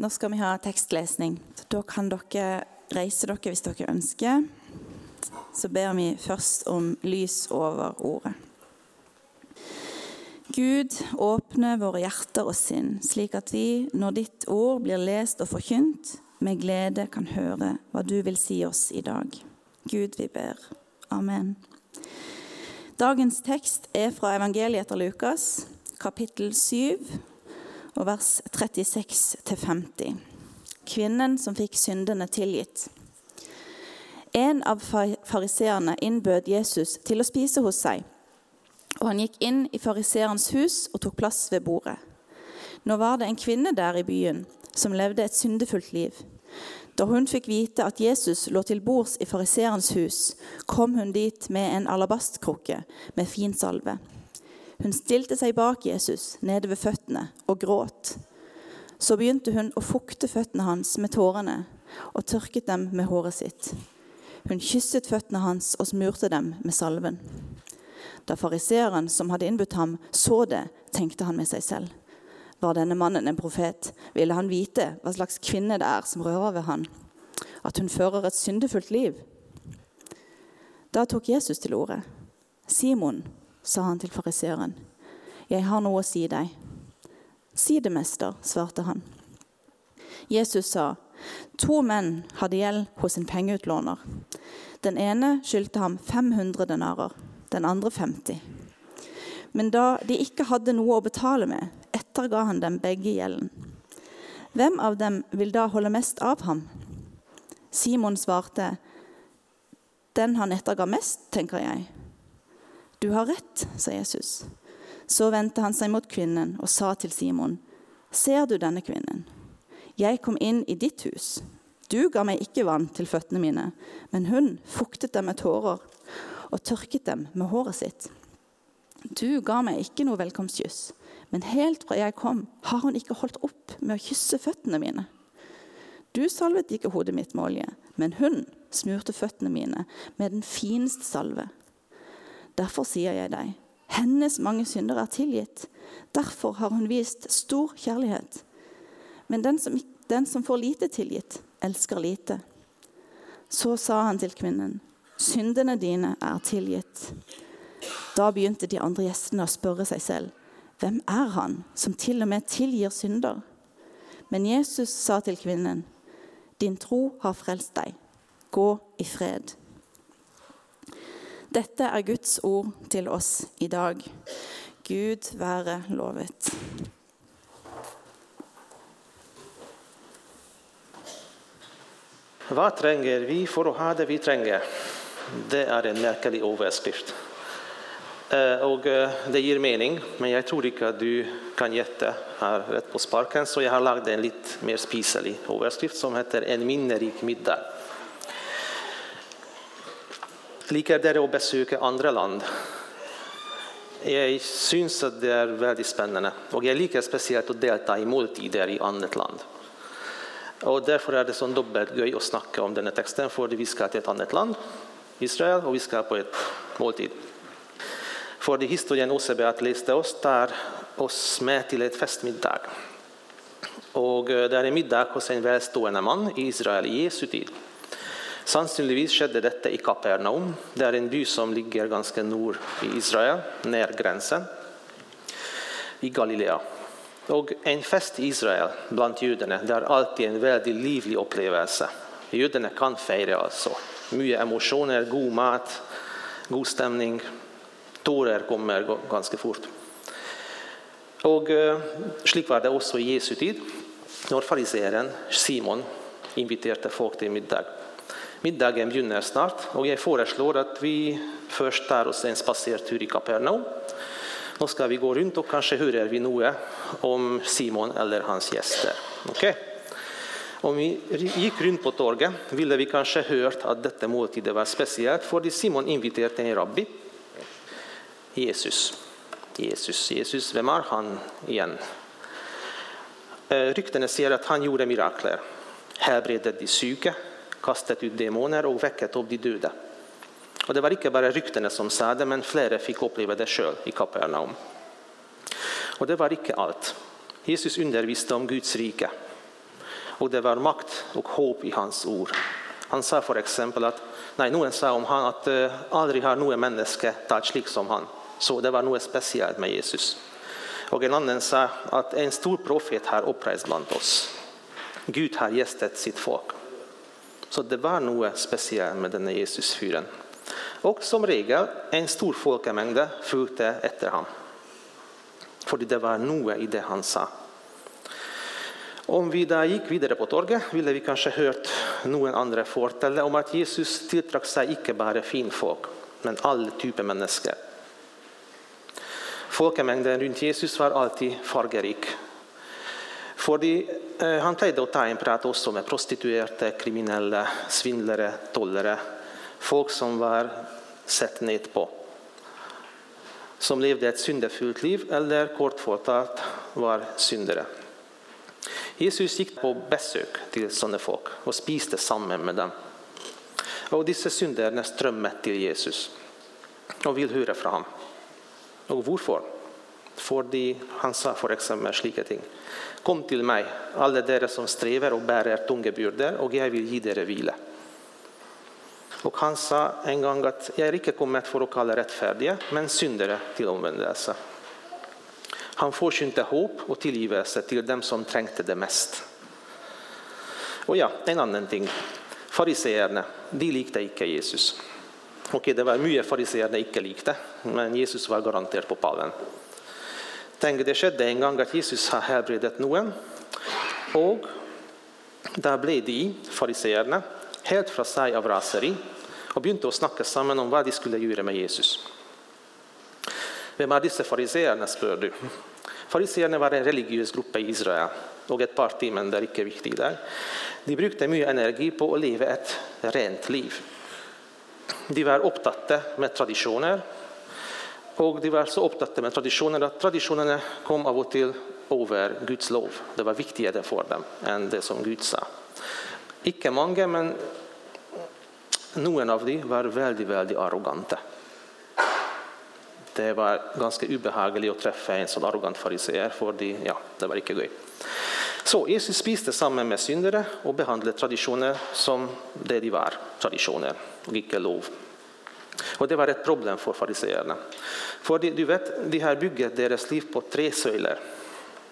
Nå skal vi ha tekstlesning. Så da kan dere reise dere hvis dere ønsker. Så ber vi først om lys over ordet. Gud, åpne våre hjerter og sinn, slik at vi, når ditt ord blir lest og forkynt, med glede kan høre hva du vil si oss i dag. Gud, vi ber. Amen. Dagens tekst er fra evangeliet etter Lukas, kapittel 7, og vers 36-50. Kvinnen som fikk syndene tilgitt. En av fariseerne innbød Jesus til å spise hos seg. Og han gikk inn i fariseerens hus og tok plass ved bordet. Nå var det en kvinne der i byen som levde et syndefullt liv. Da hun fikk vite at Jesus lå til bords i fariseerens hus, kom hun dit med en alabastkrukke med fin salve. Hun stilte seg bak Jesus nede ved føttene og gråt. Så begynte hun å fukte føttene hans med tårene og tørket dem med håret sitt. Hun kysset føttene hans og smurte dem med salven. Da fariseeren som hadde innbudt ham, så det, tenkte han med seg selv. Var denne mannen en profet, ville han vite hva slags kvinne det er som rører ved han, at hun fører et syndefullt liv. Da tok Jesus til orde. Simon, sa han til fariseeren. Jeg har noe å si deg. Si det, mester, svarte han. Jesus sa, to menn hadde gjeld hos en pengeutlåner. Den ene skyldte ham 500 denarer, den andre 50. Men da de ikke hadde noe å betale med, etterga han dem begge gjelden. Hvem av dem vil da holde mest av ham? Simon svarte, den han etterga mest, tenker jeg. Du har rätt, sa Jesus. Så vände han sig mot kvinnan och sa till Simon, Ser du denna kvinnan? Jag kom in i ditt hus. Du gav mig inte vann till fötterna mina, men hon fuktet dem med tårar och tørket dem med håret sitt. Du gav mig inte noe velkomstkyss, men helt fra jag kom, har hon inte holdt upp med att kyssa fötterna mina. Du salvet inte hodet mitt med olje, men hon smurte fötterna mina med den fineste salve. Derfor sier jeg deg, hennes mange synder er tilgitt. Derfor har hun vist stor kjærlighet. Men den som, den som får lite tilgitt, elsker lite. Så sa han til kvinnen, syndene dine er tilgitt. Da begynte de andre gjestene å spørre seg selv, hvem er han som til og med tilgir synder? Men Jesus sa til kvinnen, din tro har frelst deg. Gå i fred. Dette er Guds ord til oss i dag. Gud være lovet. Hva trenger vi for å ha det vi trenger? Det er en merkelig overskrift. Eh, og eh, det gir mening, men jeg tror ikke at du kan gjette her rett på sparken, så jeg har lagd en litt mer spiselig overskrift som heter 'En minnerik middag'. Liker dere å besøke andra land? Jag syns att det är väldigt spännande och jag liker speciellt att delta i måltider i annat land. Och därför är det sånn dubbelt göj att snacka om den här texten. För vi ska till ett annat land, Israel, och vi ska på ett måltid. För det historien Osebeat läste oss, tar oss med till ett festmiddag. Och eh, Det är en middag hos en välstående man i Israel i Jesu tid. Sannsynligvis skedde detta i Kapernaum. Det är en by som ligger ganska norr i Israel, nära gränsen, i Galilea. Och En fest i Israel bland judarna, det är alltid en väldigt livlig upplevelse. Judarna kan fira, alltså. Mycket emotioner, god mat, god stämning. Tårar kommer ganska fort. Och eh, uh, Slik var det också i Jesu tid, när fariseeren Simon inviterade folk till middag. Middagen begynner snart, och jag föreslår att vi först tar oss en spacertur i Kapernaum. Då ska vi gå runt och kanske höra vi noe om Simon eller hans gäster. Okay? Om vi gick runt på torget, ville vi kanske hört att detta måltidet var speciellt för Simon inviterade en rabbi. Jesus. Jesus, Jesus, vem är han igen? Eh, ryktena säger att han gjorde mirakler. Helbredet de syke, kastet ut demoner och väckt upp de döda. Och Det var inte bara ryktena som sa det, men flera fick uppleva det själv. i Kapernaum. Och det var inte allt. Jesus undervisade om Guds rike. Och det var makt och hopp i hans ord. Han sa för exempel att, nej, någon sa om han att uh, aldrig har någon människa tagit slik som han. Så det var något speciellt med Jesus. Och en annan sa att en stor profet har upprest bland oss. Gud har gästat sitt folk. Så det var något speciellt med denna Jesusfyren. Och som regel en stor folkmängd följde efter honom. För det var något i det han sa. Om vi då gick vidare på torget, ville vi kanske hört någon andra fortelle om att Jesus tilltrakk sig inte bara finfolk, men alla typer människor. Folkmängden runt Jesus var alltid fargerik. Fordi, eh, han pleide å ta en prat också med prostituerade, kriminella, svindlare, tollere. Folk som var sett ned på. Som levde ett syndefullt liv eller kort fortalt var syndare. Jesus gick på besök till sådana folk och spiste samman med dem. Och dessa syndare strömmade till Jesus och vill höra från honom. Och varför? Fordi han sa för exempel slika ting. Kom till mig, alla dere som strävar och bär er tunga byrder, och jag vill ge er vila. Och han sa en gång att jag är inte kommit för att kalla rättfärdiga, men syndare till omvändelse. Han förskynte hopp och tillgivelse till dem som trängte det mest. Och ja, en annan ting. Fariseerna, de likte icke Jesus. Okej, det var mycket fariseer icke likte, men Jesus var garanterat på pallen. Tänk, det skedde en gång att Jesus har helbredet någon och där blev de, fariseerna, helt från sig av raseri och började att snacka samman om vad de skulle göra med Jesus. Vem är dessa fariseerna, spör du? Fariseerna var en religiös grupp i Israel och ett parti, men det är inte viktigt där. De brukade mycket energi på att leva ett rent liv. De var upptagna med traditioner och de var alltså så upptagna med traditionerna att traditionerna kom av och till över Guds lov. Det var viktigare för dem än det som Gud sa. Icke många, men någon av dem var väldigt, väldigt arroganta. Det var ganska obehagligt att träffa en sån arrogant fariseer, för de, ja, det var inte gøy. Så Jesus spiste sammen med syndare och behandlade traditioner som det de var, traditioner och icke lov. Och det var ett problem för fariseerna. För de, du vet, de här bygger deras liv på tre söjler.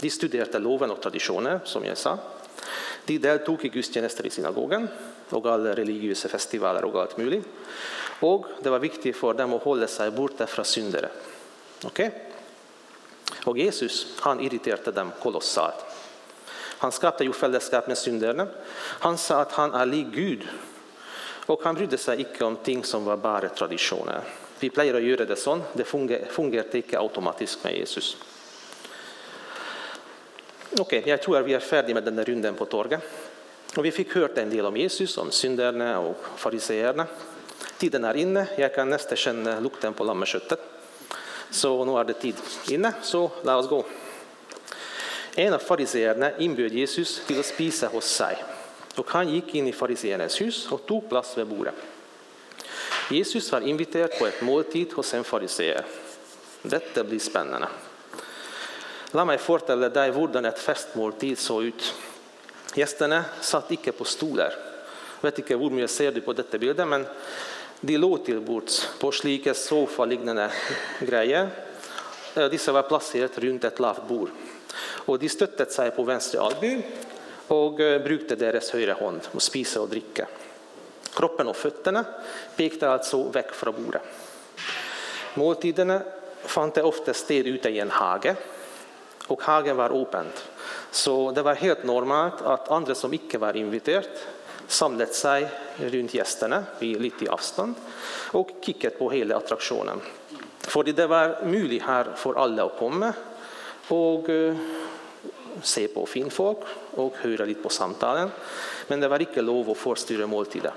De studerade loven och traditioner, som jag sa. De deltog i gudstjänster i synagogan och alla religiösa festivaler och allt möjligt. Och det var viktigt för dem att hålla sig borta från syndare. Okay? Och Jesus han irriterade dem kolossalt. Han skapade ju fällskap med syndarna. Han sa att han är lik Gud. Och han brydde sig inte om ting som var bara traditioner. Vi plejer att göra det så. Det fungerar inte automatiskt med Jesus. Okej, okay, jag tror att vi är färdiga med den här runden på torget. Och vi fick höra en del om Jesus, om synderna och fariseerna. Tiden är inne. Jag kan nästan känna lukten på lammeköttet. Så nu är det tid inne, så låt oss gå. En av fariseerna inbjöd Jesus till att spisa hos sig. Och han gick in i fariseernas hus och tog plats vid bordet. Jesus var inviterad på ett måltid hos en fariseer. Detta blir spännande. Låt mig fortälla dig hur ett festmåltid såg ut. Gästerna satt inte på stolar. Jag vet inte hur mycket ser du på detta bilden, men de låg till bords på slika sofa-liknande grejer. Dessa var placerade runt ett lavt bord. Och de stöttade sig på vänster albu och eh, brukade deras högra hand och spisa och dricka. Kroppen och fötterna pekade alltså väck från bordet. Måltiderna fann det ofta sted ute i en hage och hagen var öppen. Så det var helt normalt att andra som icke var inviterade samlat sig runt gästerna vid lite avstånd och kikkat på hela attraktionen. För det var möjligt här för alla att komma och eh, se på finfolk och höra lite på samtalen. Men det var inte lov att förstyra måltiden.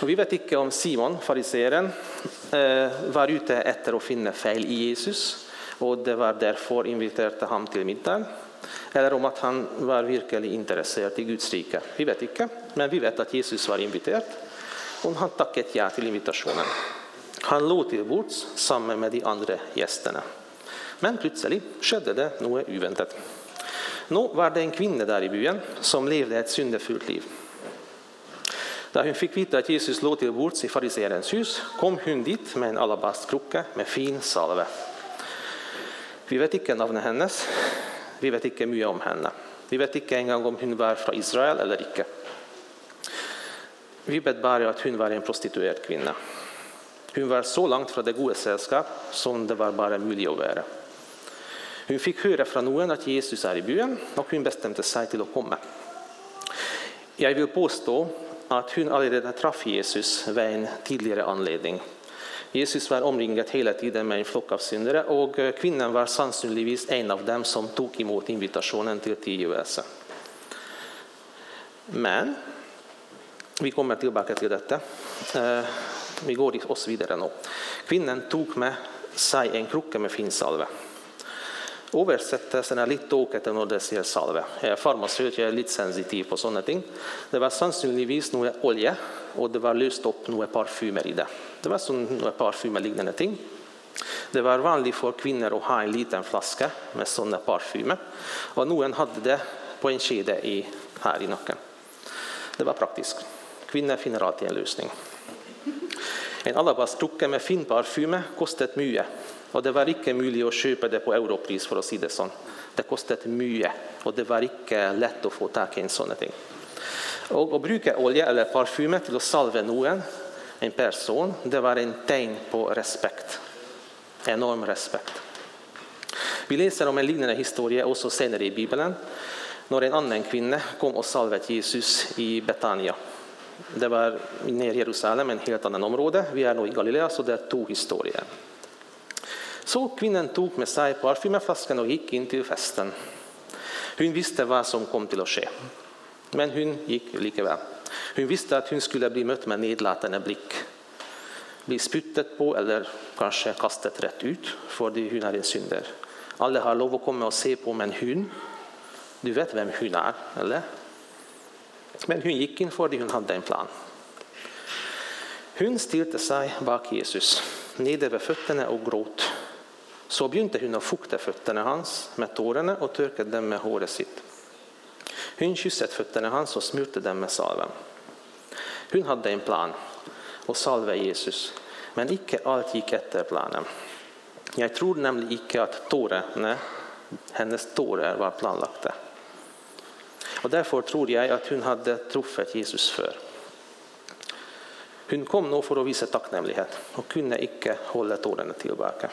Och vi vet inte om Simon, fariseeren, eh, var ute efter att finna fel i Jesus och det var därför inviterade han till middag. Eller om att han var verkligen intresserad i Guds rike. Vi vet inte, men vi vet att Jesus var inviterad och han tackade ja till invitationen. Han låg till bords samman med de andra gästerna. Men plötsligt skedde det något oväntat. Nå var det en kvinne der i byen som levde et syndefullt liv. Da hun fikk vite at Jesus lå til bords i fariseerens hus, kom hun dit med en alabastkrukke med fin salve. Vi vet ikke navnet hennes, vi vet ikke mye om henne. Vi vet ikke engang om hun var fra Israel eller ikke. Vi vet bare at hun var en prostituert kvinne. Hun var så langt fra det gode selskap som det var bare mulig å være. Hun fikk høre fra noen at Jesus er i byen, og hun bestemte seg til å komme. Jeg vil påstå at hun allerede traff Jesus ved en tidligere anledning. Jesus var omringet hele tiden med en flokk av syndere, og kvinnen var sannsynligvis en av dem som tok imot invitasjonen til tilgivelse. Men vi kommer tilbake til dette. Eh, vi går oss videre nå. Kvinnen tok med seg en krukke med finsalve. Översättelsen är er litt när når det sier salve. Jeg er farmasøyt, jeg er litt sensitiv på sånne ting. Det var sannsynligvis noe olje, og det var løst opp noe parfymer i det. Det var sånn noe parfymelignende ting. Det var vanlig for kvinner å ha en liten flaske med sånne parfymer, og noen hadde det på en kjede i, her i nakken. Det var praktisk. Kvinner finner alltid en løsning. En alabastkrukke med fin parfyme kostet mye. Og det var ikke mulig å kjøpe det på europris, for å si det sånn. Det kostet mye, og det var ikke lett å få tak i en sånne ting. Og Å bruke olje eller parfyme til å salve noen, en person, det var en tegn på respekt. Enorm respekt. Vi leser om en lignende historie også senere i Bibelen, når en annen kvinne kom og salvet Jesus i Betania. Det var nær Jerusalem, en helt annen område. Vi er nå i Galilea, så det er to historier. Så kvinnan tog med sig parfymflaskan och gick in till festen. Hon visste vad som kom till att ske, men hon gick likaväl. Hon visste att hon skulle bli mött med nedlåtande blick. Bli spyttet på eller kanske kastet rätt ut För det hon är en synder. Alla har lov att komma och se på, men hon, Du vet vem hon är, eller? Men hon gick in för det hon hade en plan. Hon stirrade sig bak Jesus, nere vid fötterna och gråt. Så begynte hon å fukte fötterna hans med tårarna och torkade dem med håret sitt. Hon kysset fötterna hans och smurte dem med salven. Hon hade en plan och salve Jesus, men icke allt gick efter planen. Jag tror nämligen icke att tårarna, hennes tårar, var planlagda. Och därför tror jag att hon hade truffat Jesus för. Hon kom nog för att visa tacknämlighet och kunde icke hålla tårarna tillbaka.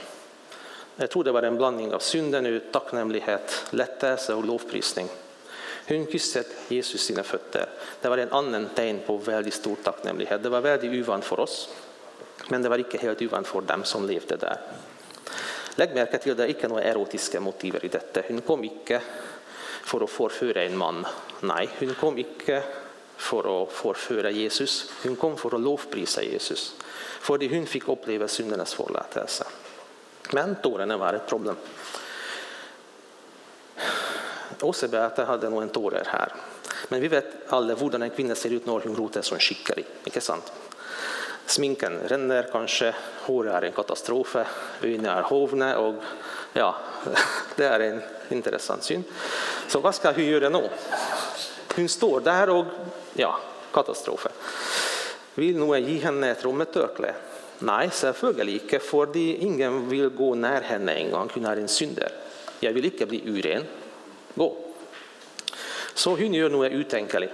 Jag tror det var en blandning av syndenöd, tacknämlighet, lättelse och lovprisning. Hon kysste Jesus sina fötter. Det var en annan tegn på väldigt stor tacknämlighet. Det var väldigt uvant för oss, men det var inte helt uvant för dem som levde där. Lägg märke till att det inte är några erotiska motiver i detta. Hon kom inte för att förföra en man. Nej, hon kom inte för att förföra Jesus. Hon kom för att lovprisa Jesus, för hon fick uppleva syndernas förlåtelse. Men tårene var et problem. Åse Beate hadde noen tårer her. Men vi vet alle hvordan en kvinne ser ut når hun roter sånn skikkelig. ikke sant? Sminken renner kanskje, håret er en katastrofe, øynene er hovne. og ja, Det er en interessant syn. Så hva skal hun gjøre nå? Hun står der og Ja, katastrofe. Vil noen gi henne et rommetørkle? Nej, selvfølgelig ikke, fordi ingen vil gå nær henne engang. Hun er en synder. Jeg vil ikke bli uren. Gå. Så hun gjør noe utenkelig.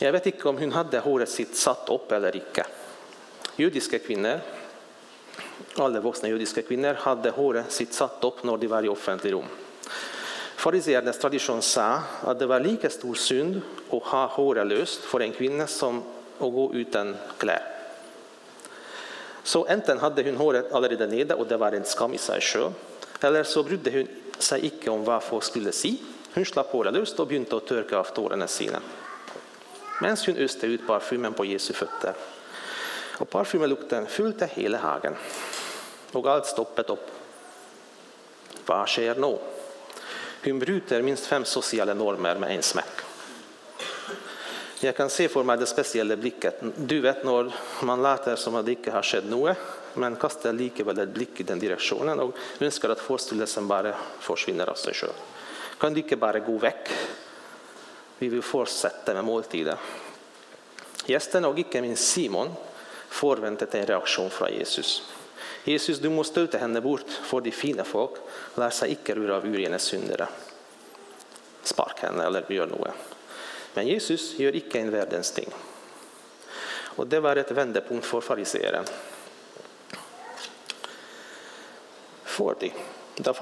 Jeg vet ikke om hun hadde håret sitt satt opp eller ikke. Jødiske kvinner, alle voksne jødiske kvinner hadde håret sitt satt opp når de var i offentlig rom. Fariseernes tradisjon sa at det var like stor synd å ha håret løst for en kvinne som å gå uten klær. Så enten hade hon håret allerede nere och det var en skam i sig själv, eller så brydde hon sig icke om vad folk skulle si. Hon slapp håret löst och begynte att torka av tårarna sina. Medan hon öste ut parfymen på Jesu fötter. Och Parfymelukten fyllde hela hagen. Och allt stoppet upp. Vad sker nu? Hon bryter minst fem sociala normer med en smäck. Jeg kan se for meg det spesielle blikket. Du vet når man later som at det ikke har skjedd noe, men kaster likevel et blikk i den direksjonen og ønsker at forstillelsen bare forsvinner av seg sjøl. Kan du ikke bare gå vekk? Vi vil fortsette med måltidet. Gjestene og ikke minst Simon forventet en reaksjon fra Jesus. Jesus, du må støte henne bort, for de fine folk lar seg ikke ur av urene syndere. Spark henne eller gjør noe. Men Jesus gör icke en världens ting. Och det var ett vändepunkt för fariseeren. Fordi da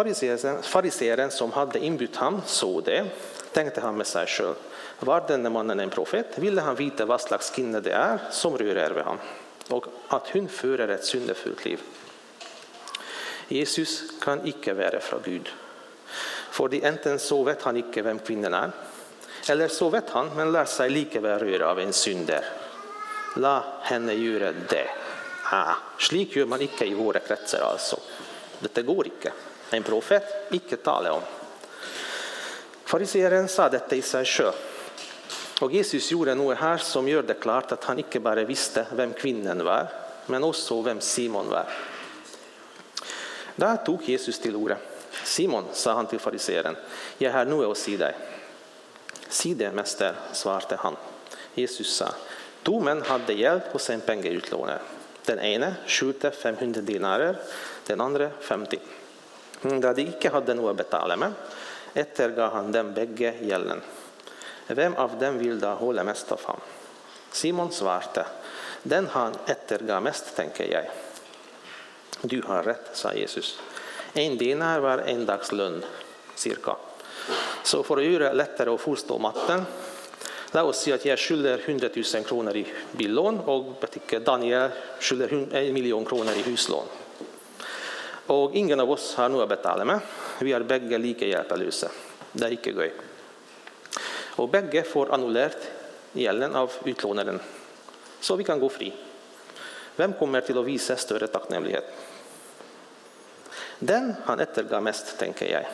fariseeren som hade inbjudit honom såg det, tänkte han med sig själv. var denne mannen en profet, ville han veta vad slags kvinna det är som rører vid honom, och att hon för ett syndefullt liv. Jesus kan icke vara från Gud. För enten så vet han icke vem kvinnan är eller så vet han, men lär sig likevel röra av en synder. La henne göra det. Ah, slik gör man icke i våra kretsar alltså. Detta går icke. En profet icke tala om. Fariseeren sa detta i sig själv. Och Jesus gjorde något här som gör det klart att han icke bara visste vem kvinnan var, men också vem Simon var. Där tog Jesus till orde. Simon, sa han till fariseeren, jag har något att säga dig. Si svarte han. Jesus sa, domen hade hjälp hos en pengautlånare. Den ene skjulte 500 dinarer, den andre 50. Da mm, de ikke hadde noe å betale med, etterga han dem begge gjelden. Vem av dem vill da hålla mest av ham? Simon svarte, den han etterga mest, tänker jag. Du har rätt, sa Jesus. En dinar var en dags lön, cirka. Så for å gjøre lettere å forstå matten, la oss si at jeg skylder 100 000 kroner i billån, og Daniel skylder 1 eh, million kroner i huslån. Og ingen av oss har noe å betale med. Vi er begge like hjelpeløse. Det er ikke gøy. Og begge får annullert gjelden av utlåneren, så vi kan gå fri. Hvem kommer til å vise større takknemlighet? Den han etterga mest, tenker jeg.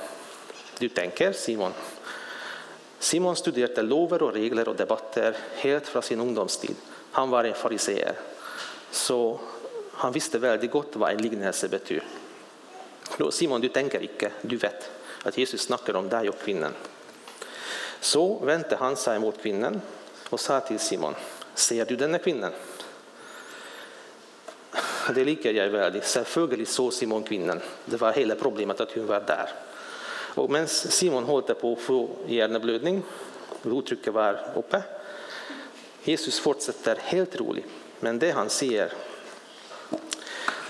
Du tänker, Simon. Simon studerade lover och regler och debatter helt från sin ungdomstid. Han var en fariseer, så han visste väldigt gott vad en liknelse betyder. Simon, du tänker icke. du vet att Jesus snackar om dig och kvinnan. Så vände han sig mot kvinnan och sa till Simon, ser du denna kvinnan? Det liker jag väldigt. Självklart så Simon kvinnan. Det var hela problemet att hon var där. Och medan Simon håller på att få hjärnblödning, blodtrycket var uppe, Jesus fortsätter helt rolig. Men det han säger...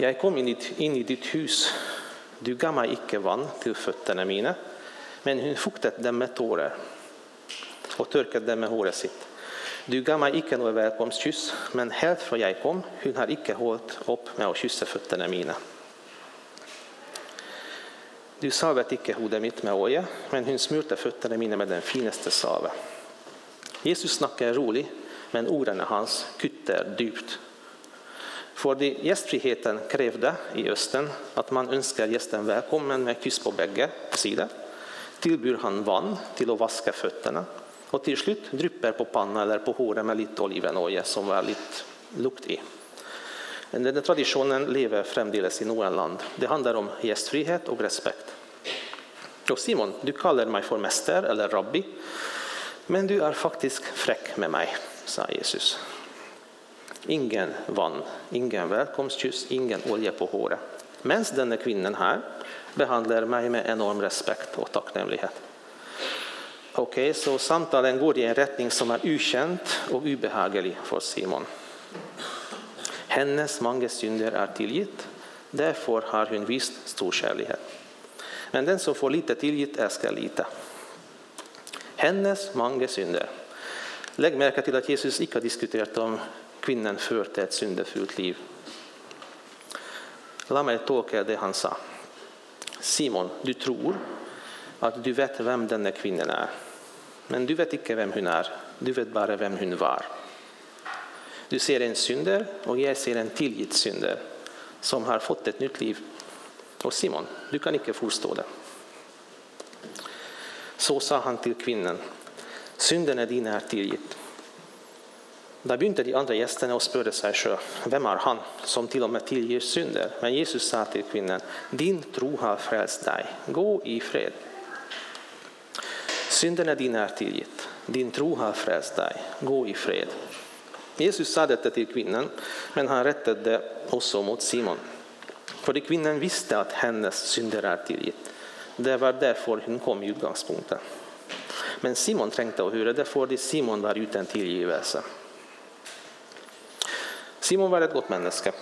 Jag kom in i ditt hus du gav mig icke vann till fötterna mina, men hon fuktade dem med tårar och torkade dem med håret sitt. Du gav mig icke någon välkomstkyss, men helt från jag kom, hon har icke hållit upp med att kyssa fötterna mina. Du savet ikke hodet mitt med olje, men hun smurte føttene mine med den fineste save. Jesus snakker rolig, men ordene hans kutter dypt fordi gjestfriheten krevde i Østen at man ønsker gjesten velkommen med kyss på begge sider. Tilbyr han vann til å vaske føttene, og til slutt drypper på panna eller på håret med litt olivenolje som var litt lukt i. Den traditionen lever framdeles i noen land. Det handlar om gästfrihet och respekt. Och Simon, du kallar mig för mäster eller rabbi, men du är faktiskt fräck med mig, sa Jesus. Ingen vann, ingen välkomstkyss, ingen olja på håret. Medan denna kvinnan här behandlar mig med enorm respekt och tacknämlighet. Okej, okay, Så samtalen går i en riktning som är okänd och obehaglig för Simon. Hennes många synder är tillgitt, därför har hon visst stor kärlek. Men den som får lite tillgitt älskar lite. Hennes många synder. Lägg märke till att Jesus icke har diskuterat om kvinnan förde ett syndefullt liv. Låt mig tolka det han sa. Simon, du tror att du vet vem denna kvinnan är. Men du vet inte vem hon är, Du vet bara vem hon var. Du ser en synder, och jag ser en tilgitt synder som har fått ett nytt liv. Och Simon, du kan inte förstå det. Så sa han till kvinnan, synderna dina är tillgitt. Där begynte de andra gästerna och spörde sig själv, vem är han som till och med tillger synder. Men Jesus sa till kvinnan, din tro har frälst dig, Gå i fred. Synden är din är tillgitt. Din tro har frälst dig. Gå i fred. Jesus sa detta till kvinnan, men han rättade också mot Simon. För kvinnan visste att hennes synder är tillgitt. Det var därför hon kom i utgångspunkten. Men Simon tänkte och hörde, därför Simon var utan tillgivelse. Simon var ett gott människa.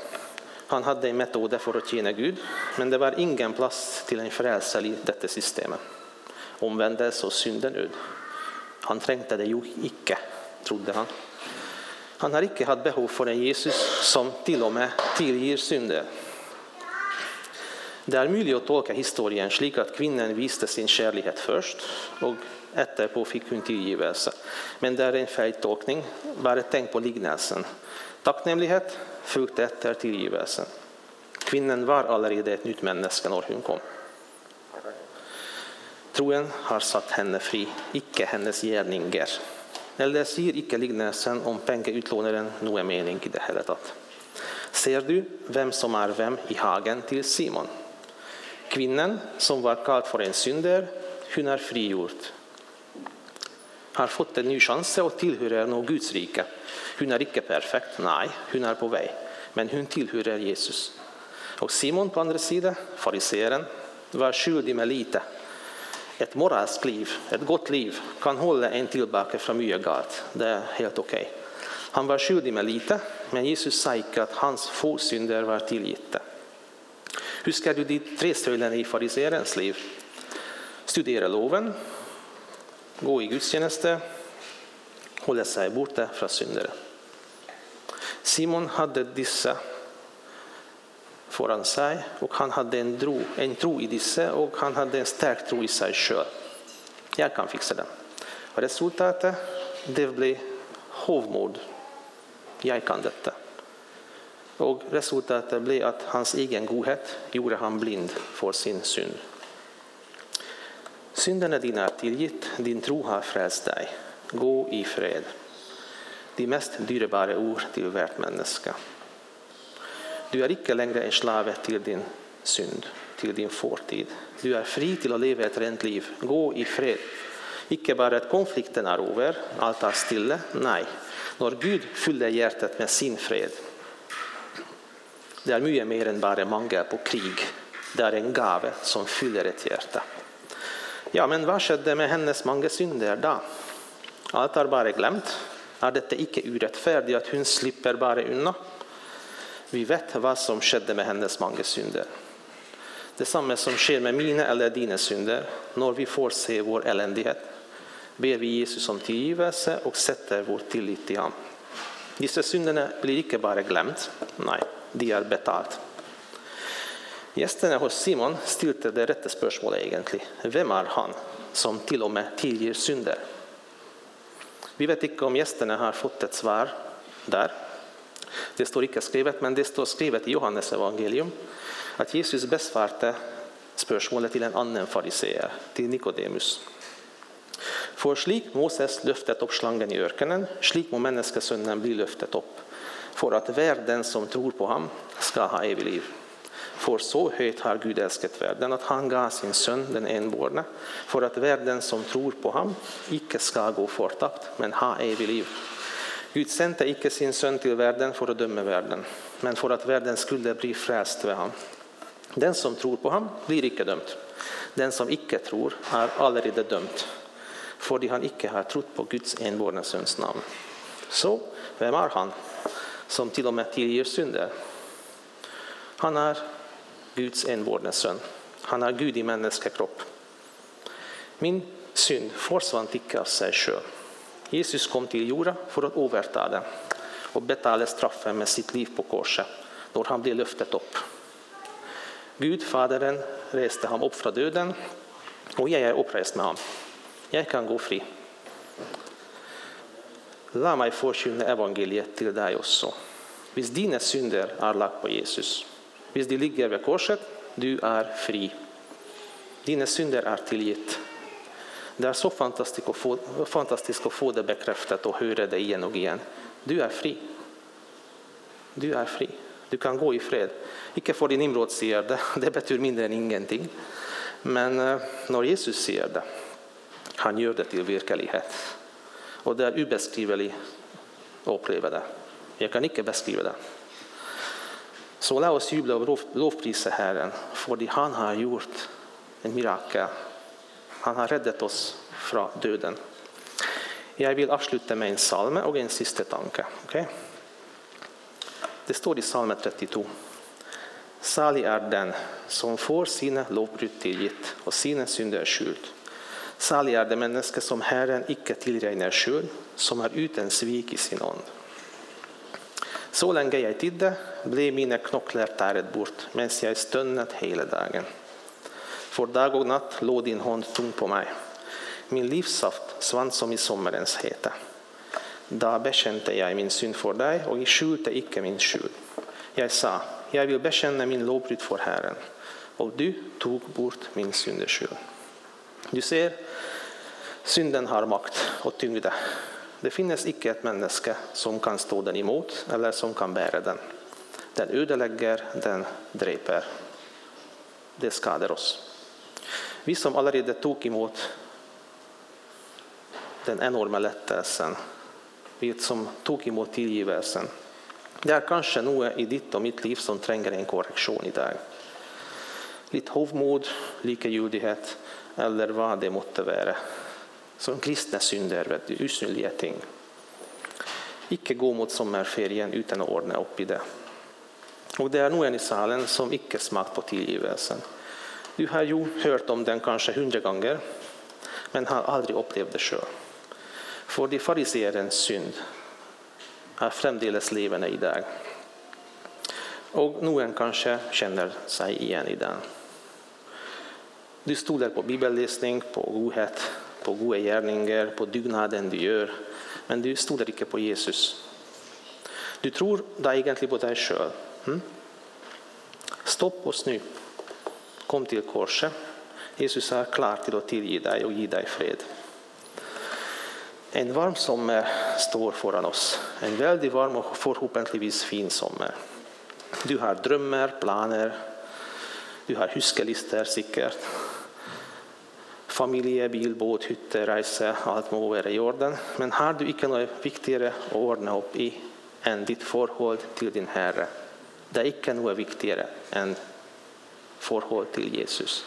Han hade en metod för att tjäna Gud, men det var ingen plats till en frälsare i detta system. Omvändelse och syndenöd. Han trängte det ju icke, trodde han. Han har icke haft behov för en Jesus som till och med tillger synder. Det är möjligt att tolka historien slik att kvinnan visste sin kärlighet först och efterpå fick hon tillgivelse. Men det är en feltolkning. Bara tänk på lignelsen. Tacknämlighet följde efter tillgivelsen. Kvinnan var allerede ett nytt människa när hon kom. Troen har satt henne fri, icke hennes gärningar. Eller sier icke lignelsen om pengautlånaren noe mening i det hele tatt. Ser du vem som är vem i hagen till Simon? Kvinnan som var kallad för en synder, hon är frigjord, Har fått en ny chans och tillhör nu Guds rike. Hon är icke perfekt, nej, hon är på väg. Men hon tillhör Jesus. Och Simon på andra sidan, fariseren, var skyldig med lite. Ett moraliskt liv, ett gott liv, kan hålla en tillbaka från mycket galt. Det är helt okej. Okay. Han var skyldig med lite, men Jesus sa att hans få synder var tillgivna. Huskar du de tre stölderna i fariseerens liv? Studera loven, gå i gudstjänster, hålla sig borta från syndare. Simon hade dessa föran sig och han hade en tro, en tro i disse och han hade en stark tro i sig själv. Jag kan fixa det. Resultatet det blev hovmod. Jag kan detta. Och resultatet blev att hans egen godhet gjorde han blind för sin synd. Synden är din är tillgitt, din tro har frälst dig. Gå i fred. De mest dyrbara ord till värt människa. Du är icke längre en slave till din synd, till din fortid. Du är fri till att leva ett rent liv. Gå i fred. Icke bara att konflikten är över, allt är stilla. Nej, när Gud fyller hjärtat med sin fred. Det är mycket mer än bara mangel på krig. Det är en gave som fyller ett hjärta. Ja, men vad skedde med hennes många synder då? Allt är bara glömt. Är detta icke urättfärdigt? att hon slipper bara undan? Vi vet vad som skedde med hennes många synder. Detsamma som sker med mina eller dina synder när vi får se vår eländighet ber vi Jesus om tillgivelse och sätter vår tillit till honom. Dessa synderna blir icke bara glömt, nej, de är betalt. Gästerna hos Simon ställde det rätta spörsmålet egentligen. Vem är han som till och med tillger synder? Vi vet inte om gästerna har fått ett svar där. Det står inte skrivet, men det står skrivet i Johannes evangelium att Jesus besvarade spörsmålet till en annan fariseer, till Nikodemus. För slik Moses löftet upp slangen i öknen, slik må Människosonen bli löftet upp, för att världen den som tror på honom ska ha evigt liv. För så högt har Gud älskat världen att han gav sin son, den enbårne, för att världen som tror på honom icke ska gå förtappt, men ha evigt liv. Gud sände icke sin son till världen för att döma världen, men för att världen skulle bli frälst vid honom. Den som tror på honom blir icke dömd. Den som icke tror är allerede dömd, för han icke har trott på Guds enbårne sons namn. Så, vem är han som till och med tillger synder? Han är Guds enbårne son. Han är Gud i människokropp. Min synd försvann icke av sig själv. Jesus kom till jorden för att överta den och betala straffen med sitt liv på korset när han blev lyftet upp. Gud, Fadern, reste honom upp från döden och jag är upprest med honom. Jag kan gå fri. Låt mig förkynna evangeliet till dig också. Visst dina synder är lagt på Jesus, Visst de ligger vid korset, du är fri. Dina synder är tillgitt. Det är så fantastiskt att, få, fantastiskt att få det bekräftat och höra det igen och igen. Du är fri. Du är fri. Du kan gå i fred. Icke för din Nimrod säger det, det betyder mindre än ingenting. Men eh, när Jesus säger det, Han gör det till verklighet. Och det är obeskrivligt att uppleva det. Jag kan inte beskriva det. Så låt oss jubla och lovprisa Herren, för det han har gjort en mirakel. Han har räddat oss från döden. Jag vill avsluta med en psalm och en sista tanke. Okay? Det står i psalm 32. Salig är den som får sina lovbrott tillgitt och sina synder skyld. Salig är det människa som Herren icke tillregnar skyld, som är utan svik i sin ond. Så länge jag tidde blev mina knocklar täret bort, medan jag stönnat hela dagen. För dag och natt låg din hand tung på mig. Min livssaft svann som i sommarens heta. Då bekände jag min synd för dig och skjulte icke min skuld. Jag sa, jag vill bekänna min lovbrud för Herren, och du tog bort min syndeskyld. Du ser, synden har makt och tyngd. Det finns icke ett människa som kan stå den emot eller som kan bära den. Den ödelägger, den dräper. Det skadar oss. Vi som allerede tog emot den enorma lättelsen, vi som tog emot tillgivelsen. Det är kanske något i ditt och mitt liv som tränger en korrektion idag. Lite hovmod, likegyldighet eller vad det måtte vara. Som kristna synder, vet du, usynliga ting. Icke gå mot sommarferien utan att ordna upp i det. Och det är någon i salen som icke smakt på tillgivelsen. Du har ju hört om den kanske hundra gånger, men har aldrig upplevt det själv. För de fariseerens synd är framdeles levande idag. Och någon kanske känner sig igen i den. Du stolar på bibelläsning, på godhet, på goda gärningar, på dygnaden du gör. Men du stolar inte på Jesus. Du tror dig egentligen på dig själv. Mm? Stopp oss nu. Kom till korset. Jesus är klar till att tillge dig och ge dig fred. En varm sommar står föran oss. En väldigt varm och förhoppningsvis fin sommar. Du har drömmar, planer, du har huskelistor säkert. Familje, bil, båt, hytte, resa, allt må vara i orden. Men har du inte något viktigare att ordna upp i än ditt förhållande till din Herre? Det är inte något viktigare än förhåll till Jesus.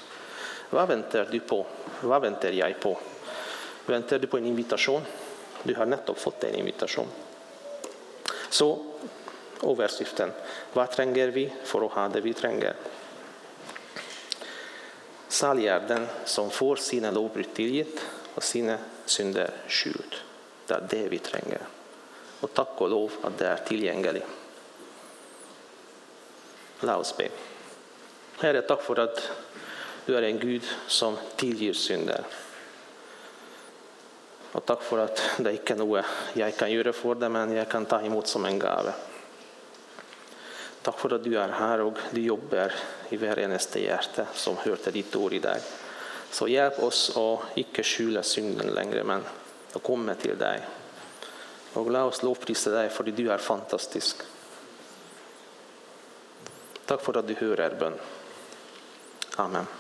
Vad väntar du på? Vad väntar jag på? Väntar du på en invitation? Du har nettopp fått en invitation. Så överskriften. Vad tränger vi för att ha det vi tränger? Salig är den som får sina lovbrott tillgitt och sina synder skyld. Det är det vi tränger. Och tack och lov att det är tillgängligt. Låt oss be. Herre, tack för att du är en Gud som tillger synder. Och tack för att det inte är något jag kan göra för det, men jag kan ta emot som en gåva. Tack för att du är här och du jobbar i varje hjärta som hör till ditt ord idag. Så hjälp oss att icke skjula synden längre, men att komma till dig. Och låt oss lovprisa dig för att du är fantastisk. Tack för att du hör er bön. Amen.